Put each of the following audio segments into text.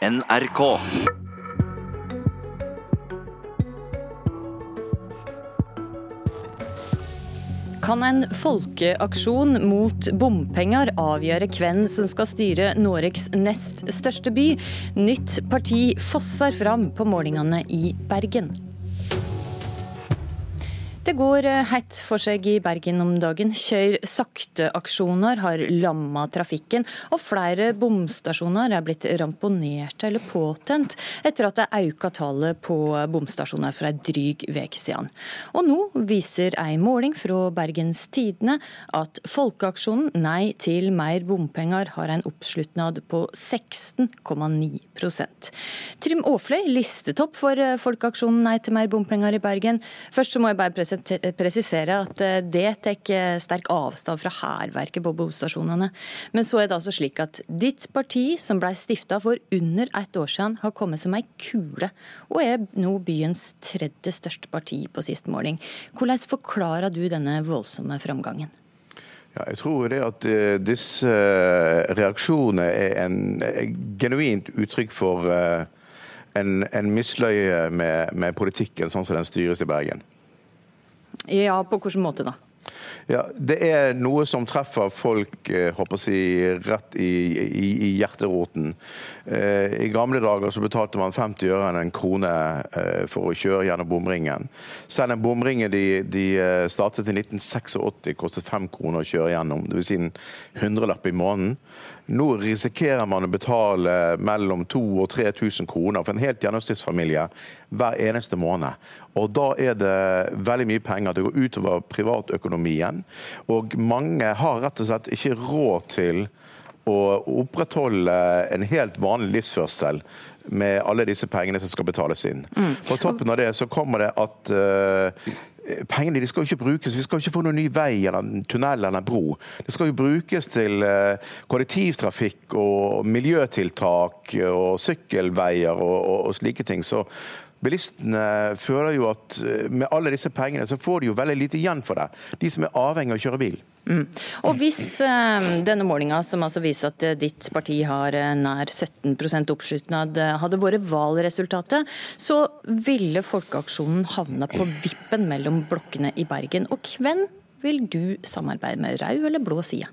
NRK. Kan en folkeaksjon mot bompenger avgjøre hvem som skal styre Noregs nest største by? Nytt parti fosser fram på målingene i Bergen. Det går heit hett for seg i Bergen om dagen. Kjør sakte-aksjoner har lamma trafikken, og flere bomstasjoner er blitt ramponert eller påtent etter at det økte tallet på bomstasjoner for en dryg uke siden. Og nå viser ei måling fra Bergens Tidende at folkeaksjonen Nei til mer bompenger har en oppslutnad på 16,9% Trym Aafløy, listetopp for eh, folkeaksjonen Nei til mer bompenger i Bergen. Først så må jeg bare presisere presisere at eh, det tar eh, sterk avstand fra hærverket på bomstasjonene. Men så er det altså slik at ditt parti, som ble stifta for under ett år siden, har kommet som ei kule, og er nå byens tredje største parti på sist måling. Hvordan forklarer du denne voldsomme framgangen? Ja, jeg tror det at uh, disse reaksjonene er en genuint uttrykk for en, en misløye med, med, politikken sånn som den styres i Bergen. Ja, på hvilken måte da? Ja, Det er noe som treffer folk håper eh, jeg, rett i, i, i hjerteroten. Eh, I gamle dager så betalte man 50 øre enn en krone eh, for å kjøre gjennom bomringen. Selv den bomringen de, de startet i 1986 kostet 5 kroner å kjøre gjennom, dvs. Si en hundrelapp i måneden. Nå risikerer man å betale mellom 2000 og 3000 kroner for en helt gjennomsnittsfamilie hver eneste måned. Og Da er det veldig mye penger. Det går utover privatøkonomien. Og mange har rett og slett ikke råd til å opprettholde en helt vanlig livsførsel med alle disse pengene som skal betales inn. Mm. På toppen av det så kommer det at uh, Pengene de skal jo ikke brukes, Vi skal ikke få noen ny vei eller tunnel eller en bro. Det skal jo brukes til uh, kollektivtrafikk og miljøtiltak og sykkelveier og, og, og slike ting. Så Bilistene føler jo at eh, med alle disse pengene så får de jo veldig lite igjen for det. De som er avhengig av å kjøre bil. Mm. Og Hvis eh, denne målinga, som altså viser at uh, ditt parti har uh, nær 17% oppslutnad, hadde vært valgresultatet, så ville Folkeaksjonen havna på vippen mellom blokkene i Bergen. Og hvem vil du samarbeide med, rød eller blå side?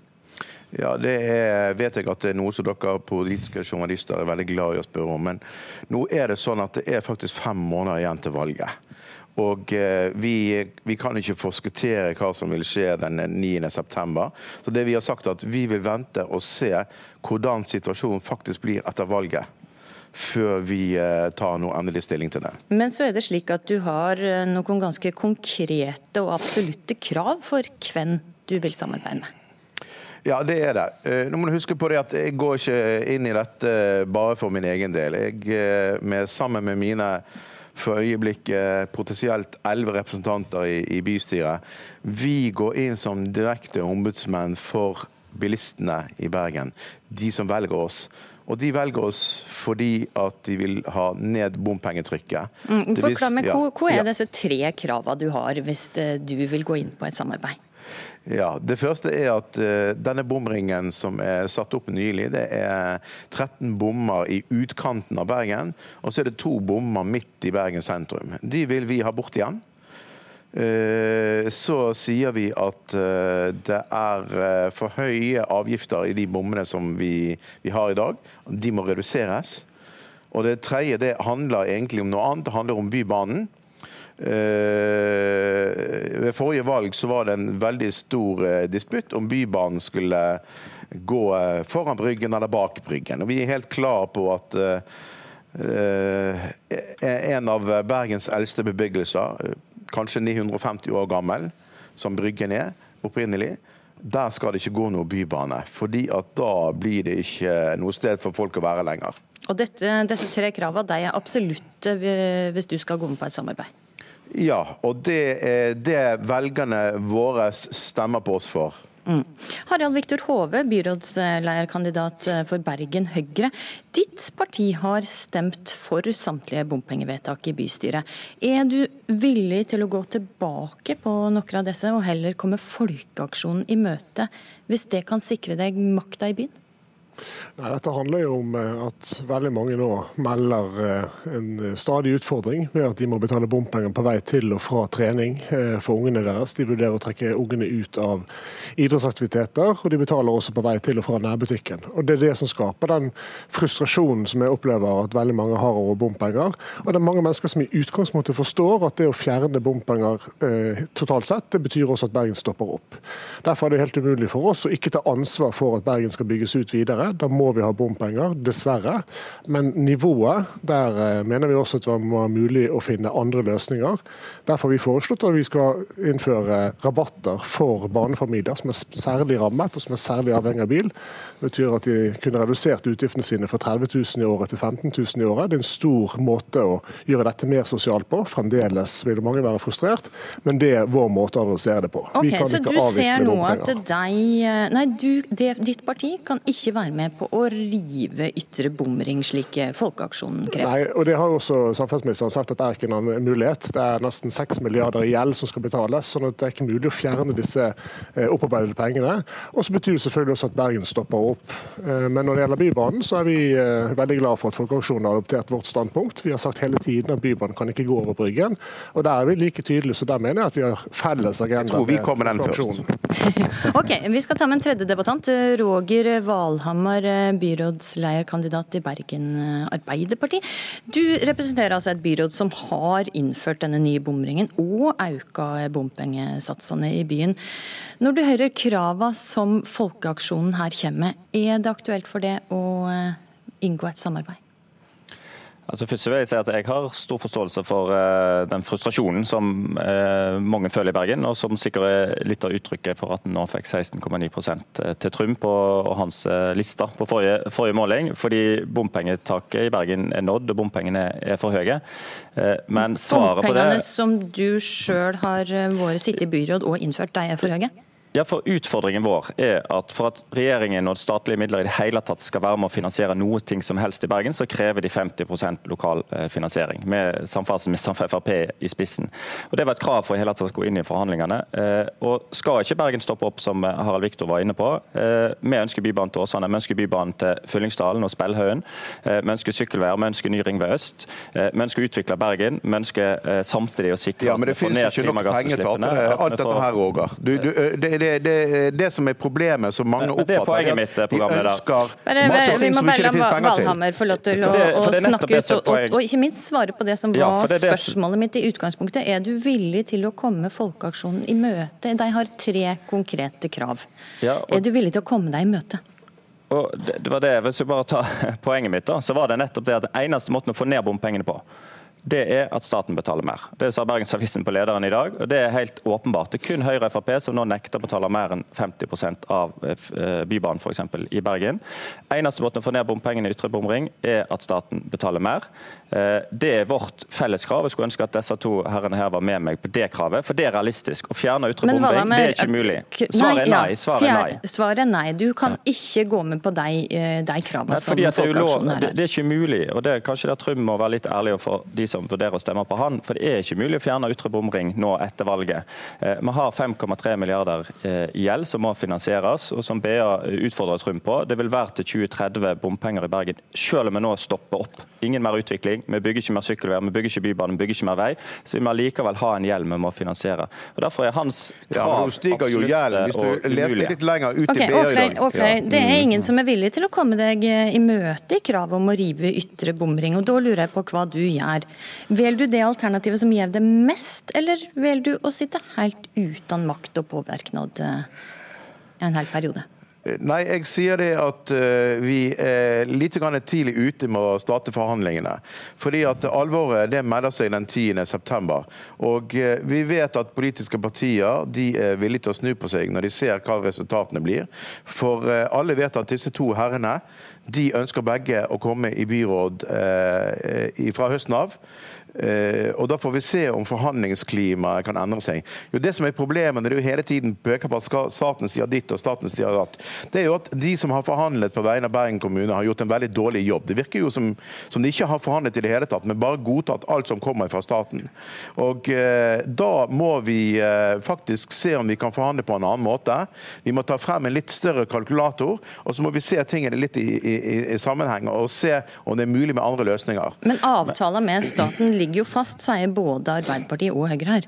Ja, Det er, vet jeg at det er noe som dere politiske journalister er veldig glad i å spørre om. Men nå er det sånn at det er faktisk fem måneder igjen til valget. Og eh, vi, vi, kan ikke forskuttere hva som vil skje den 9.9. Så det vi har sagt at vi vil vente og se hvordan situasjonen faktisk blir etter valget før vi eh, tar noe endelig stilling til det. Men så er det slik at du har eh, noen ganske konkrete og absolutte krav for hvem du vil samarbeide med? Ja, det er det. Eh, nå må du huske på det at Jeg går ikke inn i dette bare for min egen del. Jeg, eh, med, sammen med mine for øyeblikket potensielt elleve representanter i, i, bystyret, vi går inn som direkte ombudsmenn for bilistene i Bergen. De som velger oss. Og de velger oss fordi at de vil ha ned bompengetrykket. Mm, forklar meg, ja, Hva er disse tre kravene du har hvis eh, du vil gå inn på et samarbeid? Ja, Det første er at uh, denne bomringen som er satt opp nylig, det er 13 bommer i utkanten av Bergen. Og så er det to bommer midt i Bergen sentrum. De vil vi ha bort igjen. Uh, så sier vi at uh, det er for høye avgifter i de bommene som vi, vi har i dag. De må reduseres. Og det tredje det handler egentlig om noe annet. Det handler om Bybanen. Eh, ved forrige valg så var det en veldig stor eh, disputt om Bybanen skulle gå eh, foran Bryggen eller bak Bryggen. Og vi er helt klar på at en av Bergens eldste bebyggelser, kanskje 950 år gammel, som Bryggen er opprinnelig, der skal det ikke gå noe bybane. fordi at da blir det ikke noe sted for folk å være lenger. Og dette, Disse tre kravene er absolutte hvis du skal gå med på et samarbeid? Ja, og det er det velgerne våre stemmer på oss for. Mm. Harald Viktor Hove, byrådslederkandidat for Bergen Høyre. Ditt parti har stemt for samtlige bompengevedtak i bystyret. Er du villig til å gå tilbake på noen av disse, og heller komme folkeaksjonen i møte, hvis det kan sikre deg makta i byen? Nei, dette handler jo om eh, at veldig mange nå melder eh, en stadig utfordring med at de må betale bompenger på vei til og fra trening eh, for ungene deres. De vurderer å trekke ungene ut av idrettsaktiviteter, og de betaler også på vei til og fra nærbutikken. Og Det er det som skaper den frustrasjonen som jeg opplever at veldig mange har over bompenger. Og det er mange mennesker som i utgangspunktet forstår at det å fjerne bompenger eh, totalt sett, det betyr også at Bergen stopper opp. Derfor er det helt umulig for oss å ikke ta ansvar for at Bergen skal bygges ut videre. Da må vi ha bompenger, dessverre. Men nivået, der eh, mener vi også at det må være mulig å finne andre løsninger. Derfor har vi foreslått at vi skal innføre rabatter for barnefamilier som er særlig rammet og som er særlig avhengig av bil. Det betyr at de kunne redusert utgiftene sine fra 30 000 i året til 15 000 i året. Det er en stor måte å gjøre dette mer sosialt på. Fremdeles vil mange være frustrert, men det er vår måte å adressere det på. Ok, så du ser nå at deg, eh, nei, du, det, ditt parti kan ikke være med på å rive ytre bomring, slik Folkeaksjonen krever? Nei, og det har også samferdselsministeren sagt at det er ikke en mulighet. Det er nesten 6 milliarder i gjeld som skal betales, sånn at det er ikke mulig å fjerne disse eh, opparbeidede pengene. Og så betyr det selvfølgelig også at Bergen stopper opp. Eh, men når det gjelder Bybanen, så er vi eh, veldig glad for at Folkeaksjonen har adoptert vårt standpunkt. Vi har sagt hele tiden at Bybanen kan ikke gå over Bryggen, og der er vi like tydelige. Så der mener jeg at vi har felles agenda. Jeg tror vi kommer den først. ok, Vi skal ta med en tredje debattant. Roger Valhammer, byrådslederkandidat i Bergen Arbeiderparti. Du representerer altså et byråd som har innført denne nye bomringen og auka bompengesatsene i byen. Når du hører krava som Folkeaksjonen her kommer med, er det aktuelt for det å inngå et samarbeid? Altså først vil Jeg si at jeg har stor forståelse for uh, den frustrasjonen som uh, mange føler i Bergen, og som sikkert er litt av uttrykket for at han nå fikk 16,9 eh, til Trym på hans uh, liste på forrige, forrige, måling. Fordi bompengetaket i Bergen er nådd, og bompengene er for høye. Men svaret på det Bompengene som du sjøl har vært sittet i byråd og innført, de er for høye? Ja, for Utfordringen vår er at for at regjeringen og statlige midler i det hele tatt skal være med å finansiere noe ting som helst i Bergen, så krever de 50% lokal eh, finansiering, med samferdselsministeren fra Frp i spissen. Og Det var et krav for i hele tatt å gå inn i forhandlingene. Eh, og Skal ikke Bergen stoppe opp, som Harald Viktor var inne på? Eh, vi ønsker Bybanen til Åsane, vi ønsker Bybanen til Fyllingsdalen og Spellhaugen. Vi ønsker sykkelveier, vi ønsker ny ringvei øst. Vi ønsker å utvikle Bergen. Vi ønsker samtidig å sikre ja, men det ned til alt dette her, Roger. Du, du, det, det det, det, det, som er problemet, som mange oppfatter, det er mitt, de ønsker masse ting som ikke det finnes penger til. Få lov til å, å snakke ut, og, og, ikke minst svare på det som var ja, spørsmålet mitt i utgangspunktet. Er du villig til å komme Folkeaksjonen i møte? De har tre konkrete krav. Ja, og, er du villig til å komme deg i møte? Og det, det var det, Hvis vi bare tar poenget mitt, da, så var det nettopp det at den eneste måten å få ned bompengene på, det er at staten betaler mer. Det sa Bergensavisen på lederen i dag. og Det er helt åpenbart. Det er kun Høyre og Frp som nå nekter å betale mer enn 50 av eh, Bybanen for eksempel, i Bergen. Eneste måten å få ned bompengene i Ytre bomring er at staten betaler mer. Eh, det er vårt felles krav. Jeg skulle ønske at disse to herrene her var med meg på det kravet, for det er realistisk. Å fjerne Ytre bomring, det er ikke mulig. Svaret er nei. Svaret er nei. Svaret er nei. Du kan ikke gå med på de, eh, de kravene som Folkeaksjonen har. Det er ikke mulig. og det kanskje der Trym må være litt ærlig for de som som vurderer å stemme på han. For det er ikke mulig å fjerne ytre bomring nå etter valget. Eh, vi har 5,3 milliarder eh, i gjeld som må finansieres, og som BA utfordrer Trym på. Det vil være til 2030 bompenger i Bergen, selv om vi nå stopper opp. Ingen mer utvikling. Vi bygger ikke mer sykkelveier, vi bygger ikke bybane, vi bygger ikke mer vei. Så vi må likevel ha en gjeld vi må finansiere. Og Derfor er hans krav ja, stiger jo gjelden hvis du leste litt lenger ut okay, i BA i dag. Åfløy, det er ingen som er villig til å komme deg i møte i kravet om å rive ytre bomring. og Da lurer jeg på hva du gjør. Velger du det alternativet som gjev deg mest, eller velger du å sitte helt uten makt og påvirknad eh, en hel periode? Nei, jeg sier det at uh, vi er litt tidlig ute med å starte forhandlingene. Fordi at alvoret det melder seg den 10.9. Og uh, vi vet at politiske partier de er villige til å snu på seg når de ser hva resultatene blir. For uh, alle vet at disse to herrene De ønsker begge å komme i byråd fra høsten av. Uh, og Da får vi se om forhandlingsklimaet kan endre seg. Jo, det som er Problemet når du hele tiden peker på at staten sier ditt og staten sier datt, det er jo at de som har forhandlet på vegne av Bergen kommune, har gjort en veldig dårlig jobb. Det virker jo som, som de ikke har forhandlet i det hele tatt, men bare godtatt alt som kommer fra staten. Og uh, Da må vi uh, faktisk se om vi kan forhandle på en annen måte. Vi må ta frem en litt større kalkulator, og så må vi se tingene litt i, i, i sammenheng og se om det er mulig med andre løsninger. Men avtaler med staten ligger ligger jo fast, sier både Arbeiderpartiet og Høyre her.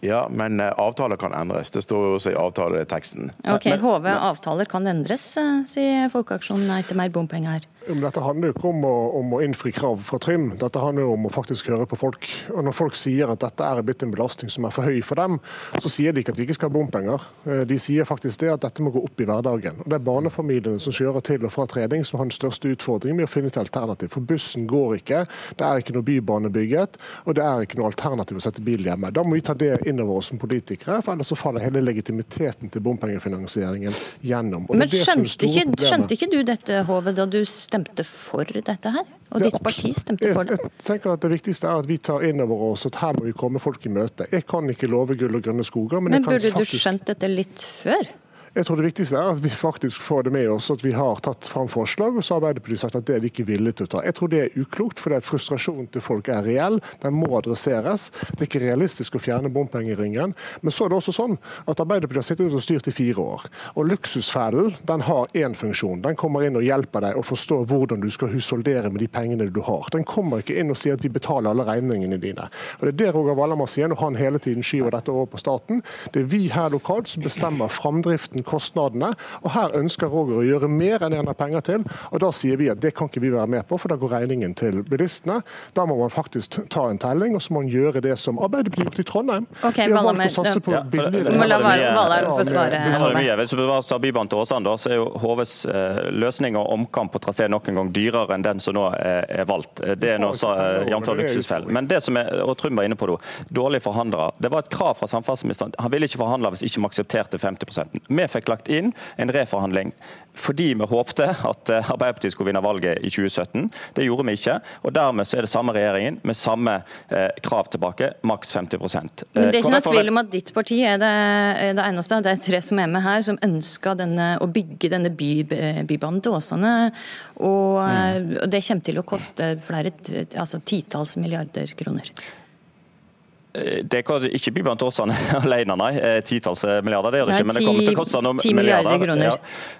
Ja, men eh, avtaler kan endres. Det står jo også i avtaleteksten. Ok, HV avtaler kan endres, eh, sier Folkeaksjonen nei til mer bompenger her. Dette handler jo ikke om å, om å, innfri krav fra Trym, dette handler jo om å faktisk høre på folk. Og Når folk sier at dette er blitt en belastning som er for høy for dem, så sier de ikke at de ikke skal ha bompenger. Eh, de sier faktisk det at dette må gå opp i hverdagen. Og Det er barnefamiliene som kjører til og fra trening som har den største utfordringen med å finne et alternativ. For bussen går ikke, det er ikke noe bybane bygget, og det er ikke noe alternativ å sette bil hjemme. Da må vi ta det inn over oss som politikere, for ellers så faller hele legitimiteten til bompengefinansieringen gjennom. Men skjønte ikke, skjønte ikke du dette, Hove, da du stemte for dette her? Og ditt parti stemte for det? Jeg, jeg tenker at Det viktigste er at vi tar inn over oss at her må vi komme folk i møte. Jeg kan ikke love gull og grønne skoger. Men, men burde faktisk... du skjønt dette litt før? Jeg tror det viktigste er at vi faktisk får det med oss, at vi har tatt fram forslag, og så har Arbeiderpartiet sagt at det er de ikke villige til å ta. Jeg tror det er uklokt, fordi at frustrasjonen til folk er reell. Den må adresseres. Det er ikke realistisk å fjerne bompengeringen. Men så er det også sånn at Arbeiderpartiet har sittet og styrt i fire år. Og luksusfellen den har én funksjon. Den kommer inn og hjelper deg å forstå hvordan du skal husholdere med de pengene du har. Den kommer ikke inn og sier at vi betaler alle regningene dine. Og Det er det Roger Vallamar sier når han hele tiden skyver dette over på staten. Det er vi her lokalt som bestemmer framdriften kostnadene. Og Her ønsker Roger å gjøre mer enn han har penger til. og Da sier vi at det kan ikke vi være med på, for da går regningen til bilistene. Da må man faktisk ta en telling, og så må man gjøre det som Arbeiderpartiet gjort i Trondheim. Okay, de har valgt å satse på billigere Bybanen til Åsane, så er jo HVs eh, løsning og omkamp på trasé nok en gang dyrere enn den som nå er valgt. Det er nå jf. luksusfell. Men det som er, og Trym var inne på det, dårlige forhandlere. Det var et krav fra samferdselsministeren. Han ville ikke forhandle hvis ikke vi aksepterte 50 Vi fikk lagt inn en reforhandling fordi vi håpte at eh, Arbeiderpartiet skulle vinne valget i 2017. Det gjorde vi ikke. og Dermed så er det samme regjeringen med samme eh, krav tilbake, maks 50 Men Det er ikke noe tvil om at ditt parti er det, er det eneste. Det er tre som er med her, som ønsker denne, å bygge denne by, bybanen til Åsane. Og, mm. og det kommer til å koste flere, altså titalls milliarder kroner. Eh, det kan ikke Bybanen til Åsane alene, nei. Eh, titalls eh, milliarder, det gjør det ikke. Men det kommer til å koste noen milliarder. Kroner.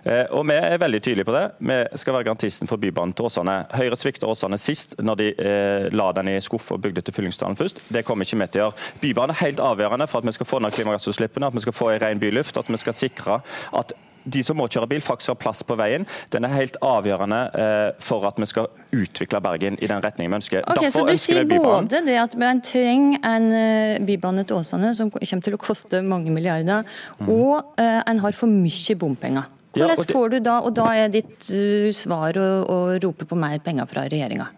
Ja. Og vi er veldig tydelige på det. Vi skal være garantisten for Bybanen til Åsane. Høyre svikta Åsane sist, når de eh, la den i skuff og bygde til Fyllingsdalen først. Det kommer ikke vi til å gjøre. Bybanen er helt avgjørende for at vi skal få ned klimagassutslippene, at vi skal få en ren byluft, at vi skal sikre at de som må kjøre bil, faktisk har plass på veien. Den er helt avgjørende eh, for at vi skal utvikle Bergen i den retningen vi ønsker. Okay, Derfor så du sier både det at man trenger en uh, bybane til Åsane som kommer til å koste mange milliarder, mm. og uh, en har for mye bompenger. Hvordan ja, får du da, og da er ditt svar å, å rope på mer penger fra regjeringa?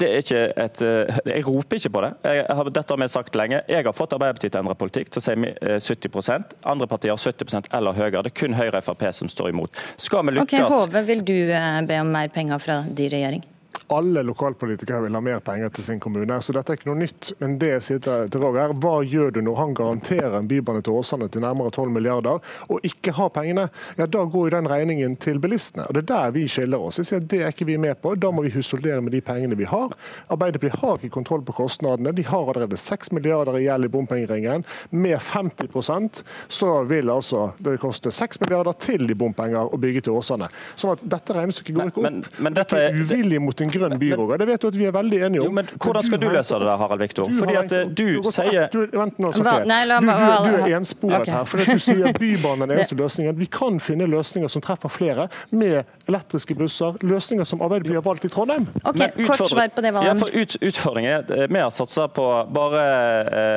Det er ikke et, eh, jeg roper ikke på det. Jeg har, dette har vi sagt lenge. Jeg har fått Arbeiderpartiet til å endre politikk. Så sier vi 70% Andre partier har 70% eller høyere. Det er kun Høyre og Frp som står imot. Skal vi lykkes Ok, Hove, vil du eh, be om mer penger fra din regjering? Alle lokalpolitikere vil ha mer penger til sin kommune. Så dette er ikke noe nytt. Men det jeg sier til Roger, hva gjør du når han garanterer en bybane til Åsane til nærmere 12 milliarder, og ikke har pengene? Ja, Da går jo den regningen til bilistene. Og Det er der vi skiller oss. Jeg sier at Det er ikke vi med på. Da må vi husholdere med de pengene vi har. Arbeiderpartiet har ikke kontroll på kostnadene. De har allerede 6 milliarder i gjeld i bompengeringen. Med 50% så vil altså det koste 6 milliarder til i bompenger å bygge til Åsane. Sånn at dette regnestykket går ikke opp. Men, men, men dette, er uvilje mot en grønn by, Det vet du at vi er veldig enige om. Jo, men Hvordan skal du løse det, Harald Viktor? Fordi at eh, du sier Vent nå, Du er ensporet her. for Du sier Bybanen er den eneste løsningen. Vi kan finne løsninger som treffer flere, med elektriske busser. Løsninger som Arbeiderpartiet har valgt i Trondheim. Ok, kort svar på det, ja, for ut, Utfordringen er eh, vi har satsa på bare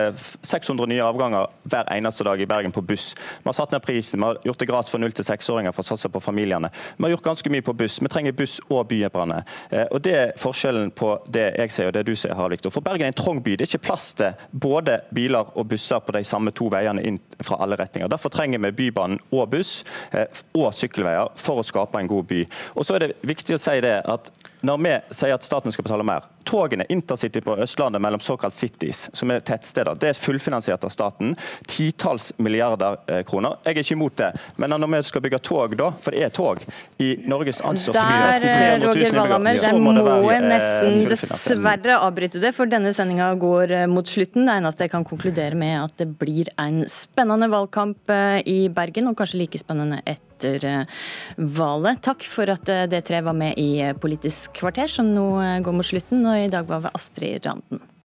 eh, 600 nye avganger hver eneste dag i Bergen på buss. Vi har satt ned prisen, vi har gjort det gratis for 0 til 6-åringer for å satse på familiene. Vi har gjort ganske mye på buss. Vi trenger buss og bybane. Eh, og det Det er forskjellen på det jeg ser og det du ser, Harald Viktor. For Bergen er en trang by. Det er ikke plass til både biler og busser på de samme to veiene inn fra alle retninger. Derfor trenger vi Bybanen og buss eh, og sykkelveier for å skape en god by. Og så er det viktig å si det at når vi sier at staten skal betale mer, togene Intercity på Østlandet mellom såkalt cities, som er tettsteder, det er fullfinansiert av staten. Titalls milliarder eh, kroner. Jeg er ikke imot det. Men når vi skal bygge tog, da, for det er tog, i Norges anstørste Der, 300 000 innbyggere, så må Jeg nesten dessverre avbryte det, for denne sendinga går eh, mot slutten. Det eneste jeg kan konkludere med, er at det blir en spennende valgkamp eh, i Bergen, og kanskje like spennende etter valget. Takk for at dere tre var med i Politisk kvarter, som nå går mot slutten. Og i dag var vi Astrid Randen.